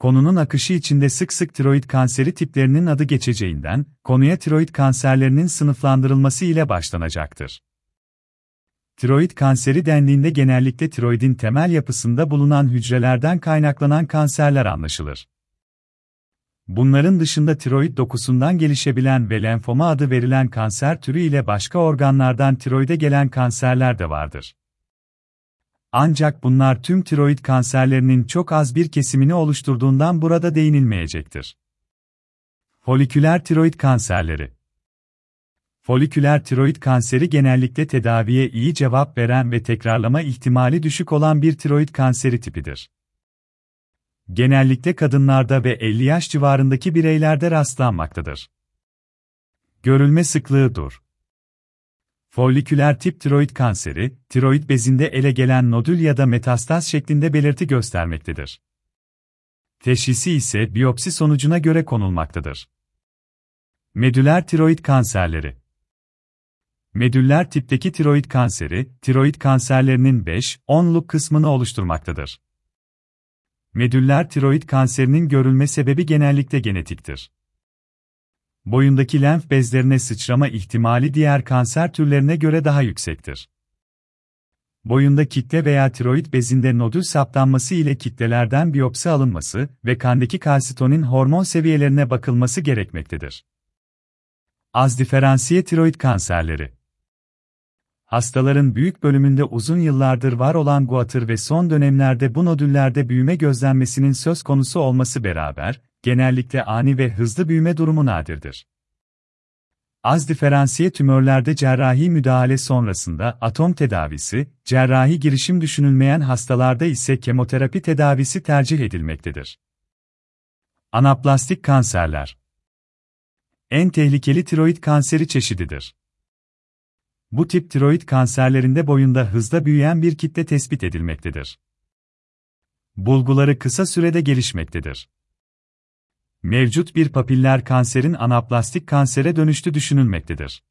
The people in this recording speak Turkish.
konunun akışı içinde sık sık tiroid kanseri tiplerinin adı geçeceğinden, konuya tiroid kanserlerinin sınıflandırılması ile başlanacaktır. Tiroid kanseri dendiğinde genellikle tiroidin temel yapısında bulunan hücrelerden kaynaklanan kanserler anlaşılır. Bunların dışında tiroid dokusundan gelişebilen ve lenfoma adı verilen kanser türü ile başka organlardan tiroide gelen kanserler de vardır. Ancak bunlar tüm tiroid kanserlerinin çok az bir kesimini oluşturduğundan burada değinilmeyecektir. Foliküler tiroid kanserleri Foliküler tiroid kanseri genellikle tedaviye iyi cevap veren ve tekrarlama ihtimali düşük olan bir tiroid kanseri tipidir. Genellikle kadınlarda ve 50 yaş civarındaki bireylerde rastlanmaktadır. Görülme sıklığı dur. Foliküler tip tiroid kanseri, tiroid bezinde ele gelen nodül ya da metastaz şeklinde belirti göstermektedir. Teşhisi ise biyopsi sonucuna göre konulmaktadır. Medüler tiroid kanserleri Medüller tipteki tiroid kanseri, tiroid kanserlerinin 5-10'luk kısmını oluşturmaktadır. Medüller tiroid kanserinin görülme sebebi genellikle genetiktir. Boyundaki lenf bezlerine sıçrama ihtimali diğer kanser türlerine göre daha yüksektir. Boyunda kitle veya tiroid bezinde nodül saptanması ile kitlelerden biyopsi alınması ve kandaki kalsitonin hormon seviyelerine bakılması gerekmektedir. Az diferansiye tiroid kanserleri Hastaların büyük bölümünde uzun yıllardır var olan guatr ve son dönemlerde bu nodüllerde büyüme gözlenmesinin söz konusu olması beraber, genellikle ani ve hızlı büyüme durumu nadirdir. Az diferansiye tümörlerde cerrahi müdahale sonrasında atom tedavisi, cerrahi girişim düşünülmeyen hastalarda ise kemoterapi tedavisi tercih edilmektedir. Anaplastik kanserler En tehlikeli tiroid kanseri çeşididir. Bu tip tiroid kanserlerinde boyunda hızla büyüyen bir kitle tespit edilmektedir. Bulguları kısa sürede gelişmektedir. Mevcut bir papiller kanserin anaplastik kansere dönüştü düşünülmektedir.